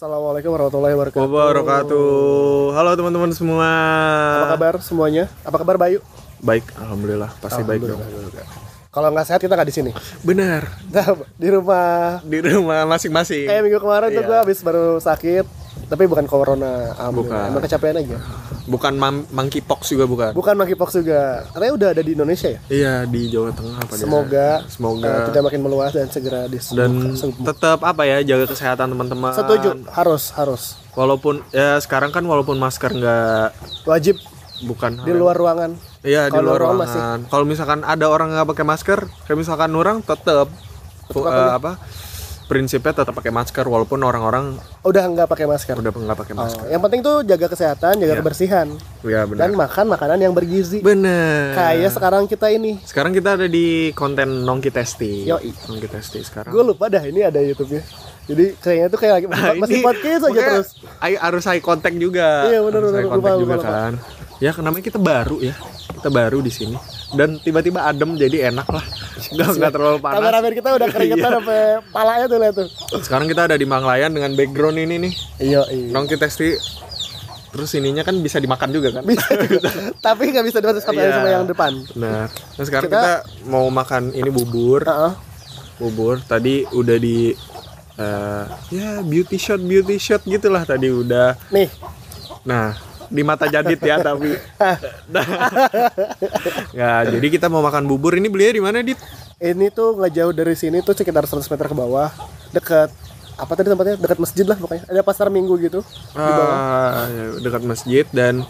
Assalamualaikum warahmatullahi wabarakatuh. Wabarakatuh. Halo teman-teman semua. Apa kabar semuanya? Apa kabar Bayu? Baik, alhamdulillah. Pasti baik dong. Kalau nggak sehat kita nggak di sini. Benar. Nah, di rumah. Di rumah masing-masing. Kayak minggu kemarin tuh Iya. gue habis baru sakit, tapi bukan corona. Alhamdulillah. Bukan. Emang kecapean aja. Bukan monkeypox juga bukan. Bukan monkeypox juga. Karena udah ada di Indonesia ya. Iya, di Jawa Tengah apa? Semoga Semoga. eh, tidak makin meluas dan segera dan disembuhkan. tetap apa ya jaga kesehatan teman-teman. Setuju, harus harus Walaupun ya sekarang kan walaupun masker nggak wajib bukan di luar ruangan. Iya di luar ruangan ruangan. Kalau misalkan ada orang nggak pakai masker, kayak misalkan orang tetap Tetep apa eh, apa? Prinsipnya tetap pakai masker walaupun orang-orang Udah nggak pakai masker. udah nggak pakai Oh, masker. yang penting tuh jaga kesehatan, jaga Iya. kebersihan, Iya benar. dan makan makanan yang bergizi. Bener. Kayak sekarang kita ini. Sekarang kita ada di konten Nongki Testi. Yoi. Nongki Testi sekarang. Gue lupa dah ini ada YouTube-nya. Jadi kayaknya tuh kayak lagi Nah, masih ini podcast aja terus. ay- harus high contact juga. Iya, high contact Lupa, juga lupa, lupa. kan. Ya namanya kita baru ya. Kita baru di sini. Dan tiba-tiba adem jadi enak lah. Enggak enggak terlalu panas. Kameramen kita udah keringetan Iya. sampai palanya tuh lihat tuh. Sekarang kita ada di Manglayan dengan background ini nih. Iya, iya. Nongki Testi Terus ininya kan bisa dimakan juga kan? Bisa juga. Tapi nggak bisa dimasak sama, Iya. sama yang depan. Nah, nah sekarang Kita- kita, mau makan ini bubur. Heeh. bubur tadi udah di eh, ya beauty shot beauty shot gitulah tadi udah Nih, nah di mata jadit ya tapi nah, ya jadi kita mau makan bubur ini belinya di mana dit ini tuh nggak jauh dari sini tuh sekitar 100 meter ke bawah, deket apa tadi tempatnya dekat masjid lah pokoknya. Ada pasar minggu gitu di bawah. Ah, ya, dekat masjid dan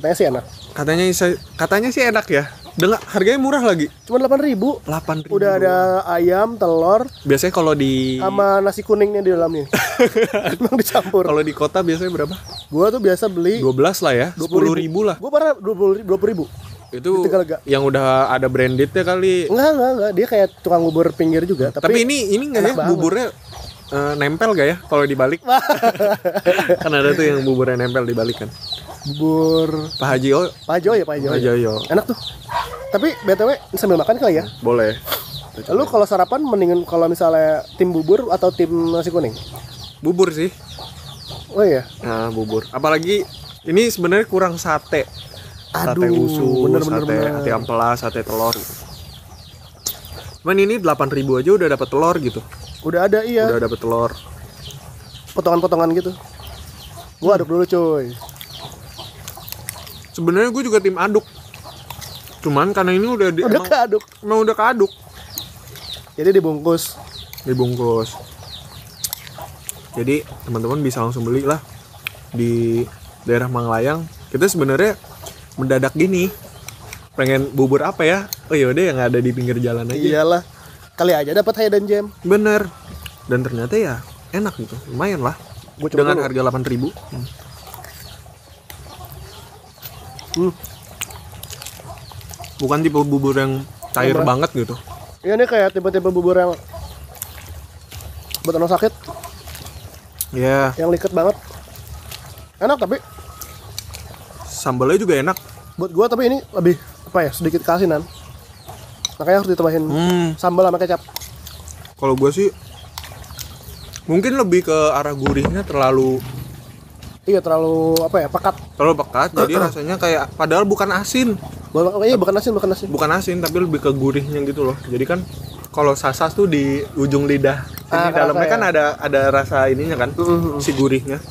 Katanya sih enak. katanya katanya sih enak ya dengan harganya murah lagi Cuma 8.000 8 Udah ada ayam, telur, biasanya kalau di sama nasi kuningnya di dalamnya. Emang dicampur. kalau di kota biasanya berapa Gua tuh biasa beli 12 lah ya 10 ribu lah Gua pernah 20 20 ribu. itu yang udah ada brandednya kali Enggak, enggak, enggak. Dia kayak tukang bubur pinggir juga, tapi, Tapi, ini ini nggak ya banget. buburnya eh, nempel gak ya kalau dibalik? kan ada tuh yang buburnya nempel dibalik kan. bubur Pak Haji oh, Pak Jo ya, Pak Jo. Pak Joyo. Enak tuh. Tapi BTW sambil makan kali ya. Boleh. Lalu kalau sarapan mendingan kalau misalnya tim bubur atau tim nasi kuning? Bubur sih. Oh iya. Nah, bubur. Apalagi ini sebenarnya kurang sate. sate Aduh, usus, bener, bener, sate bener. ati ampela, sate telur. Cuman ini 8000 aja udah dapat telur gitu. Udah ada iya, Udah dapat telur. potongan-potongan gitu. Gua aduk dulu cuy. Sebenarnya gue juga tim aduk. Cuman karena ini udah di, Udah emang, keaduk. emang udah keaduk. Jadi dibungkus. dibungkus jadi teman-teman bisa langsung beli lah di daerah Manglayang kita sebenarnya mendadak gini pengen bubur apa ya oh yaudah yang ada di pinggir jalan aja Iyalah. Kali aja dapat hidden gem. bener dan ternyata ya enak gitu lumayan lah Gua dengan dulu. harga 8000 hmm. Hmm. Bukan tipe bubur yang cair banget gitu Iya nih kayak tipe-tipe bubur yang buat orang sakit, ya yang liket banget. Enak tapi sambalnya juga enak buat gua tapi ini lebih apa ya sedikit keasinan. Makanya harus ditambahin hmm. sambal sama kecap. Kalau gue sih mungkin lebih ke arah gurihnya terlalu Iya terlalu apa ya pekat. terlalu pekat jadi rasanya kayak padahal bukan asin Bukan, iya bukan asin bukan asin. bukan asin tapi lebih ke gurihnya gitu loh jadi kan kalau sasas tuh di ujung lidah ini Ah, kerasa dalamnya ya. kan ada ada rasa ininya kan Mhm. si gurihnya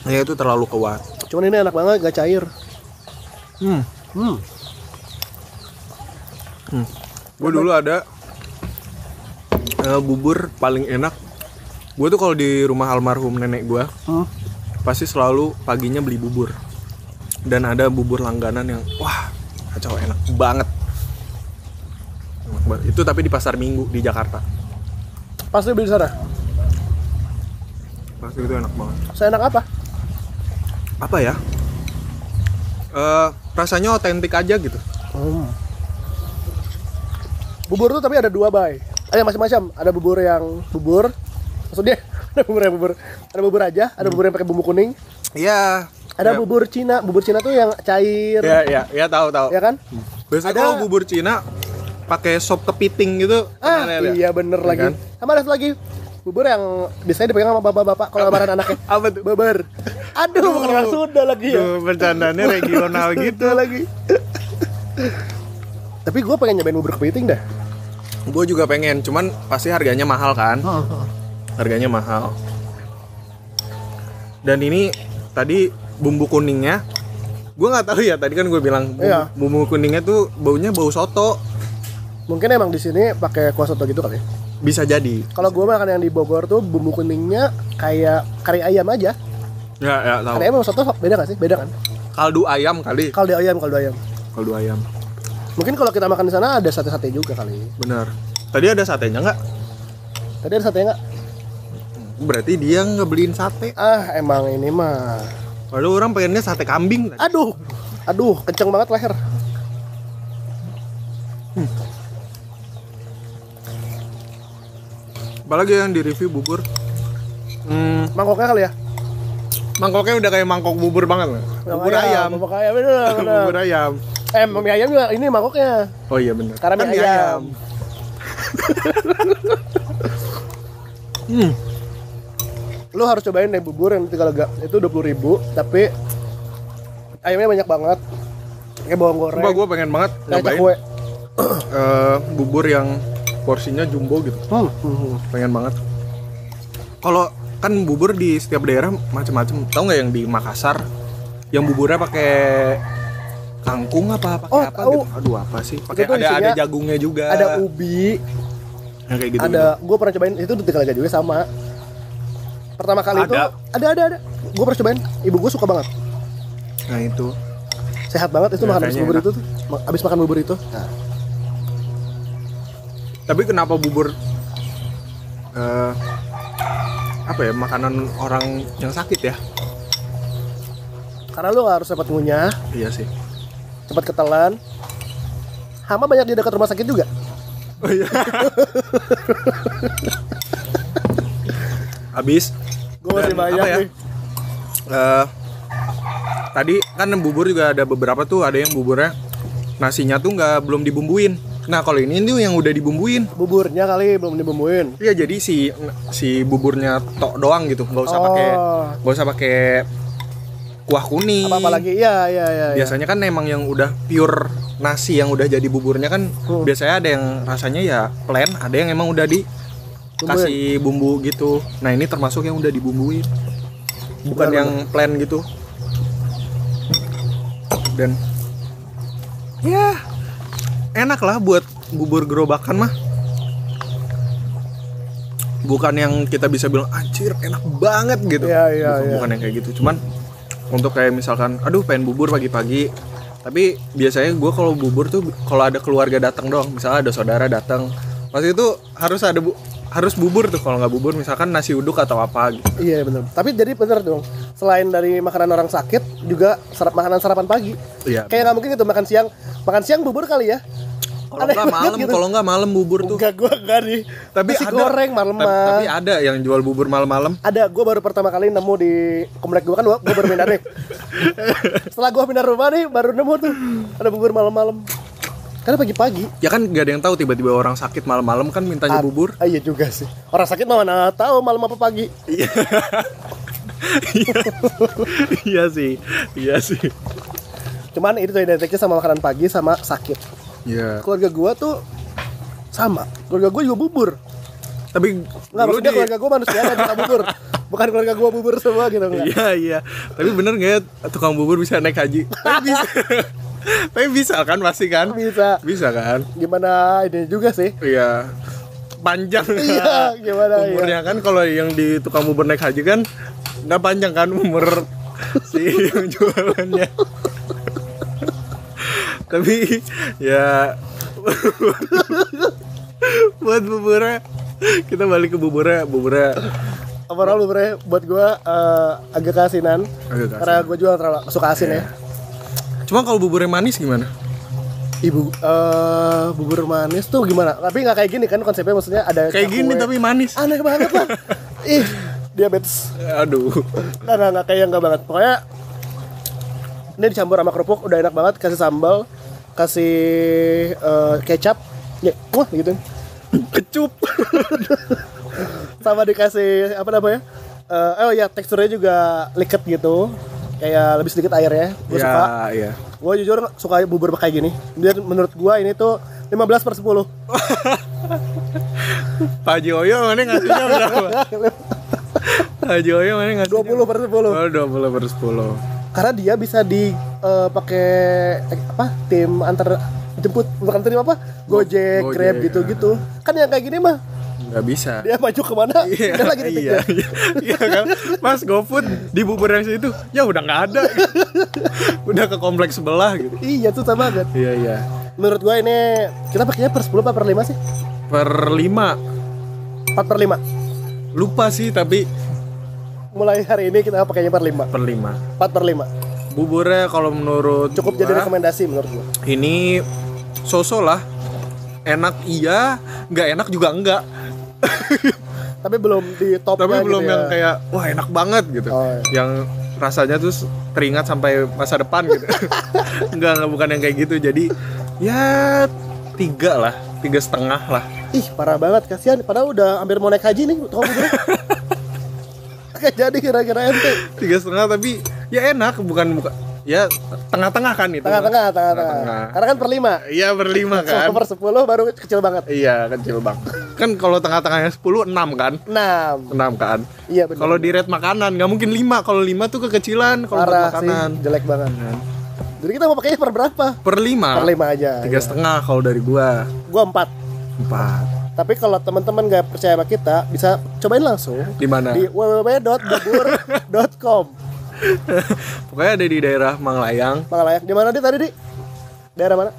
nah itu terlalu kuat Cuman ini enak banget gak cair. hmm. Hmm. hmm. gue dulu ada eh, bubur paling enak gue tuh kalau di rumah almarhum nenek gue Hmm. Pasti selalu paginya beli bubur dan ada bubur langganan yang wah kacau enak banget itu tapi di pasar minggu di Jakarta Pasti beli sana. pasti itu enak banget Saya enak apa? apa ya Eh rasanya otentik aja gitu Hmm. Bubur tuh tapi ada dua bay. Ada macam-macam. Ada bubur yang bubur. Maksudnya ada bubur yang bubur. Ada bubur aja. Ada bubur yang pakai bumbu kuning. iya Ada Ya. bubur Cina. Bubur Cina tuh yang cair. ya ya ya tahu tahu Ya kan? biasanya Ada- kalau bubur Cina pakai sop kepiting gitu Ah ya? iya bener Iya lagi. kan? Sama ada lagi bubur yang biasanya dipegang sama bapak-bapak kalau lebaran anaknya Apa tuh? bubur aduh bukan orang Sunda lagi ya Tuh, bercandanya regional gitu lagi tapi gue pengen nyobain bubur kepiting dah Gue juga pengen, cuman pasti harganya mahal kan? Harganya mahal. Dan ini tadi bumbu kuningnya, gue nggak tahu ya. Tadi kan gue bilang bumbu, Iya. bumbu kuningnya tuh baunya bau soto. mungkin emang di sini pakai kuah soto gitu kali ya. Bisa jadi. kalau gue makan yang di Bogor tuh bumbu kuningnya kayak kari ayam aja Ya, ya tahu. kari ayam sama soto beda gak sih beda kan Kaldu ayam kali. kaldu ayam kaldu ayam Kaldu ayam. mungkin kalau kita makan di sana ada sate-sate juga kali Bener. Tadi ada satenya nggak? tadi ada sate nggak Berarti dia nggak beliin sate. ah emang ini mah Padahal orang pengennya sate kambing. tadi. aduh aduh kenceng banget leher Apalagi yang di review bubur. Hmm, mangkoknya kali ya mangkoknya udah kayak mangkok bubur banget. Bubur ayam. bubur ayam bener bener bubur ayam. eh mie ayam juga ini mangkoknya Oh iya bener. Karena mie ayam. hmm. Lu harus cobain deh bubur yang tiga lega itu dua puluh ribu tapi ayamnya banyak banget kayak bawang goreng Sumpah gue pengen banget nyobain cakwe eh, bubur yang porsinya jumbo gitu. hmm. Pengen banget. Kalau kan bubur di setiap daerah macam-macam. Tahu nggak yang di Makassar? Yang buburnya pakai kangkung apa pakai Oh, apa tahu. gitu. Aduh apa sih? Pakai ada ada isinya jagungnya juga. ada ubi yang kayak gitu. ada gue pernah cobain itu di tiga lega juga sama pertama kali itu Ada. ada ada ada gue pernah cobain ibu gue suka banget Nah itu. sehat banget itu Ya, makan abis kayaknya bubur enak. itu tuh abis makan bubur itu nah, Tapi kenapa bubur eh apa ya makanan orang yang sakit ya? karena lu gak harus cepat ngunyah Iya sih. cepat ketelan hama banyak di dekat rumah sakit juga Oh iya. Habis gue masih banyak ya? nih eh, tadi kan bubur juga ada beberapa tuh ada yang buburnya nasinya tuh nggak belum dibumbuin. Nah kalau ini tuh yang udah dibumbuin. buburnya kali belum dibumbuin Iya jadi si si buburnya tok doang gitu, nggak usah Oh. pakai nggak usah pakai kuah kuning. apa apa lagi iya iya iya iya. Biasanya kan emang yang udah pure nasi yang udah jadi buburnya kan Hmm. biasanya ada yang rasanya ya plain, ada yang emang udah di kasih bumbu gitu. Nah ini termasuk yang udah dibumbuin, bukan Benar, yang plain gitu. Dan ya enak lah buat bubur gerobakan mah. Bukan yang kita bisa bilang anjir enak banget gitu. Iya, iya, bukan, iya. bukan yang kayak gitu. Cuman untuk kayak misalkan, aduh pengen bubur pagi-pagi. Tapi biasanya gue kalau bubur tuh kalau ada keluarga datang dong, misalnya ada saudara datang, pasti itu harus ada bu harus bubur tuh kalau nggak bubur misalkan nasi uduk atau apa gitu. Iya benar. Tapi jadi bener dong. Selain dari makanan orang sakit, juga serap makanan sarapan pagi. Iya. Kayak nggak mungkin gitu makan siang. Makan siang bubur kali ya. Kalau nggak malam, gitu. kalau nggak malam bubur tuh. Enggak gua enggak nih. Tapi Nasi ada goreng malam tapi, tapi ada yang jual bubur malam-malam. Ada, gue baru pertama kali nemu di komplek gue kan gue baru pindah nih. Setelah gue pindah rumah nih baru nemu tuh ada bubur malam-malam. Karena pagi-pagi. Ya kan gak ada yang tahu tiba-tiba orang sakit malam-malam kan mintanya Ah, bubur. ah, iya juga sih. Orang sakit mana tahu malam apa pagi. Iya. iya sih. Iya sih. Cuman itu tuh identiknya sama makanan pagi sama sakit. Iya. Keluarga gue tuh sama. Keluarga gue juga bubur. Tapi Enggak, dulu maksudnya di- keluarga gue manusia yang suka bubur. Bukan keluarga gue bubur semua gitu enggak. Iya iya. Tapi bener nggak ya tukang bubur bisa naik haji? Bisa. Tapi bisa kan pasti kan? Bisa. Bisa kan? Gimana ini juga sih. Iya. Panjang. Iya, gimana ya. Umurnya kan kalau yang di tukang bubur naik haji kan nggak panjang kan umur si yang jualannya. Tapi ya buat buburnya kita balik ke buburnya buburnya Overall buburnya buat gue eh, agak keasinan. Agak keasinan. Karena gue juga terlalu suka asin ya. Cuma kalau buburnya manis gimana Ibu eh bubur manis tuh gimana? Tapi nggak kayak gini kan konsepnya maksudnya ada kayak gini tapi manis aneh banget lah. Ih, diabetes. aduh Nggak, nggak, nggak kayak nggak banget. Pokoknya ini dicampur sama kerupuk udah enak banget. Kasih sambal, kasih eh, kecap, ya, wah gitu. kecup sama dikasih apa namanya Eh, oh ya teksturnya juga liket gitu kayak lebih sedikit air ya gue ya, suka iya. gue jujur suka bubur kayak gini dan menurut gue ini tuh 15 per 10 Pak Joyo mana ngasihnya berapa? Pak Joyo mana ngasihnya? 20 per 10 Oh, 20 per 10. karena dia bisa di eh, pakai eh, apa tim antar jemput bukan tim apa Gojek, Gojek, Grab gitu-gitu kan yang kayak gini mah Nggak bisa. dia maju ke mana Iya, dia lagi iya, iya, iya kan? Mas GoFood di bubur yang situ, ya udah nggak ada. udah ke kompleks sebelah gitu. iya susah banget Iya, iya. menurut gue ini kita pakainya per 10 apa per 5 sih Per 5 4 per 5 lupa sih tapi mulai hari ini kita pakainya per 5 per 5. 4 per 5 Buburnya kalau menurut cukup gua, jadi rekomendasi menurut gue Ini sosok lah. Enak iya, nggak enak juga enggak. Tapi belum di top Tapi belum gitu yang ya. kayak wah enak banget gitu. Oh, iya. Yang rasanya tuh teringat sampai masa depan gitu. enggak, enggak bukan yang kayak gitu. Jadi ya tiga lah, tiga setengah lah. ih parah banget kasihan padahal udah hampir mau naik haji nih Kayak jadi kira-kira ente Tiga setengah tapi ya enak, bukan bukan ya tengah-tengah kan itu. tengah-tengah tengah-tengah karena kan per 5 Iya berlima kan. per 10 baru kecil banget Iya kecil bang. Kan kalau tengah-tengahnya 10 6 kan? 6 6 kan. iya benar Kalau di rate makanan nggak mungkin 5. Kalau 5 tuh kekecilan kalau buat parah sih makanan. jelek banget jadi kita mau pakainya per berapa Per 5. per 5 aja Tiga setengah kalau dari gua. gua 4 Empat. tapi kalau teman-teman nggak percaya sama kita bisa cobain langsung Di mana? di www.bubur.com Pokoknya ada di daerah Manglayang. Mangalayak di mana di tadi di daerah mana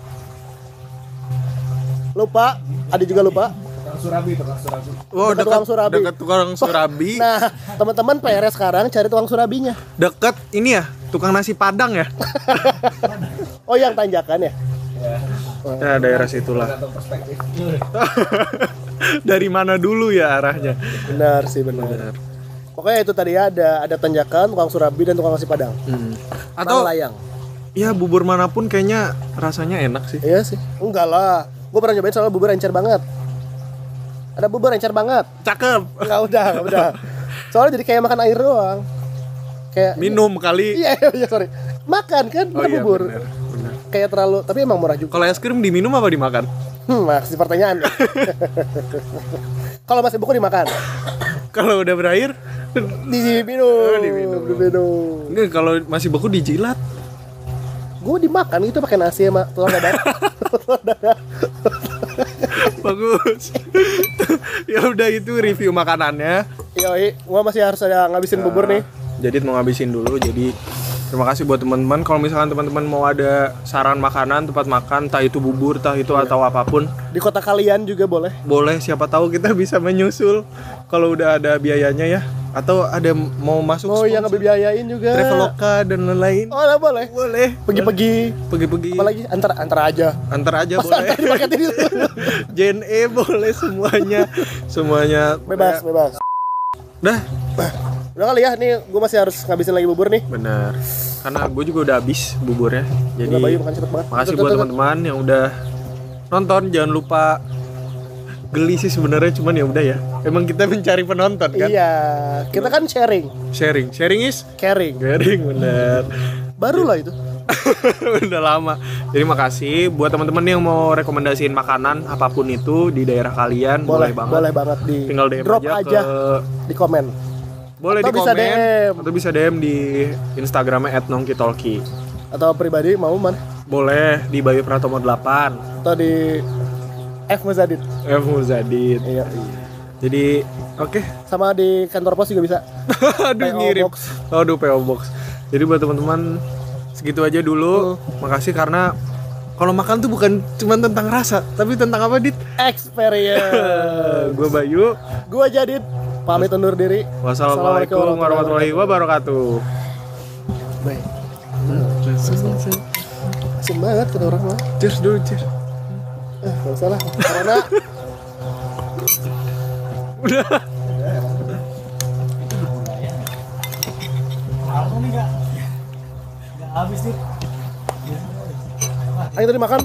lupa Adi juga lupa Wow, Dekat tukang surabi. Dekat tukang surabi. nah teman-teman PR sekarang cari tukang surabinya Dekat ini ya, tukang nasi Padang ya. oh yang tanjakan ya Ya daerah situlah. dari mana dulu ya arahnya? benar sih benar pokoknya itu tadi ada ada tanjakan tukang surabi dan tukang nasi padang Hmm. Atau layang ya bubur mana pun kayaknya rasanya enak sih. iya sih enggak lah gue pernah nyobain soalnya bubur encer banget ada bubur encer banget Cakep. enggak udah enggak udah soalnya jadi kayak makan air doang kayak Minum kali. iya iya, sorry makan kan Oh iya bubur benar. benar. kayak terlalu tapi emang murah juga Kalau es krim diminum apa dimakan? hmm, masih pertanyaan kalau masih buku dimakan Kalau udah berair, diminum Oh, diminum. diminum enggak kalau masih beku dijilat. gue dimakan itu pakai nasi sama telur dadar telur dadar Bagus. ya udah itu review makanannya. Yoi, gua masih harus ada ngabisin bubur nih. Jadi mau ngabisin dulu. Jadi terima kasih buat teman-teman. Kalau misalkan teman-teman mau ada saran makanan, tempat makan, entah itu bubur, entah itu atau apa pun, Di kota kalian juga boleh. boleh. Siapa tahu kita bisa menyusul kalau udah ada biayanya ya. Atau ada mau masuk Mau yang sponsor, ngebiayain juga. Traveloka dan lain-lain. Oh, lah, boleh. Boleh. Pergi-pergi. Pergi-pergi. Apalagi antar antar aja. Antar aja Masa boleh. antar? JNE boleh semuanya. Semuanya bebas, bebas. Dah, Udah kali ya, nih gua masih harus ngabisin lagi bubur nih. benar. Karena gue juga udah habis buburnya. Jadi Gila Bayu makan cepet banget. makasih buat teman-teman yang udah nonton. Jangan lupa geli sih sebenarnya cuman ya udah ya. Emang kita mencari penonton kan? Iya, kita kan sharing, Sharing. Sharing is caring. sharing bener. Baru lah itu. udah lama. Jadi makasih buat teman-teman yang mau rekomendasiin makanan apa pun itu di daerah kalian Boleh, boleh, banget. boleh banget di Tinggal DM drop aja, aja, ke di komen. boleh Atau di bisa komen DM. atau bisa DM di Instagramnya @nongkitalki. Atau pribadi mau mana? Boleh di Bayu Pratomo 8 Atau di F Muzadid. F Muzadid. Iya. Jadi oke. Sama di kantor pos juga bisa. Aduh PO ngirim. Box. Aduh PO Box. Jadi buat teman-teman segitu aja dulu. Makasih karena kalau makan tuh bukan cuma tentang rasa, tapi tentang apa, Dit? Experience. Gue Bayu. Gua Jadid pamit undur diri. Wassalamualaikum warahmatullahi wabarakatuh. Baik. Asin banget kata orang mah. Cheers dulu, cheers. Eh, gak usah lah. Karena Udah. ayo tadi makan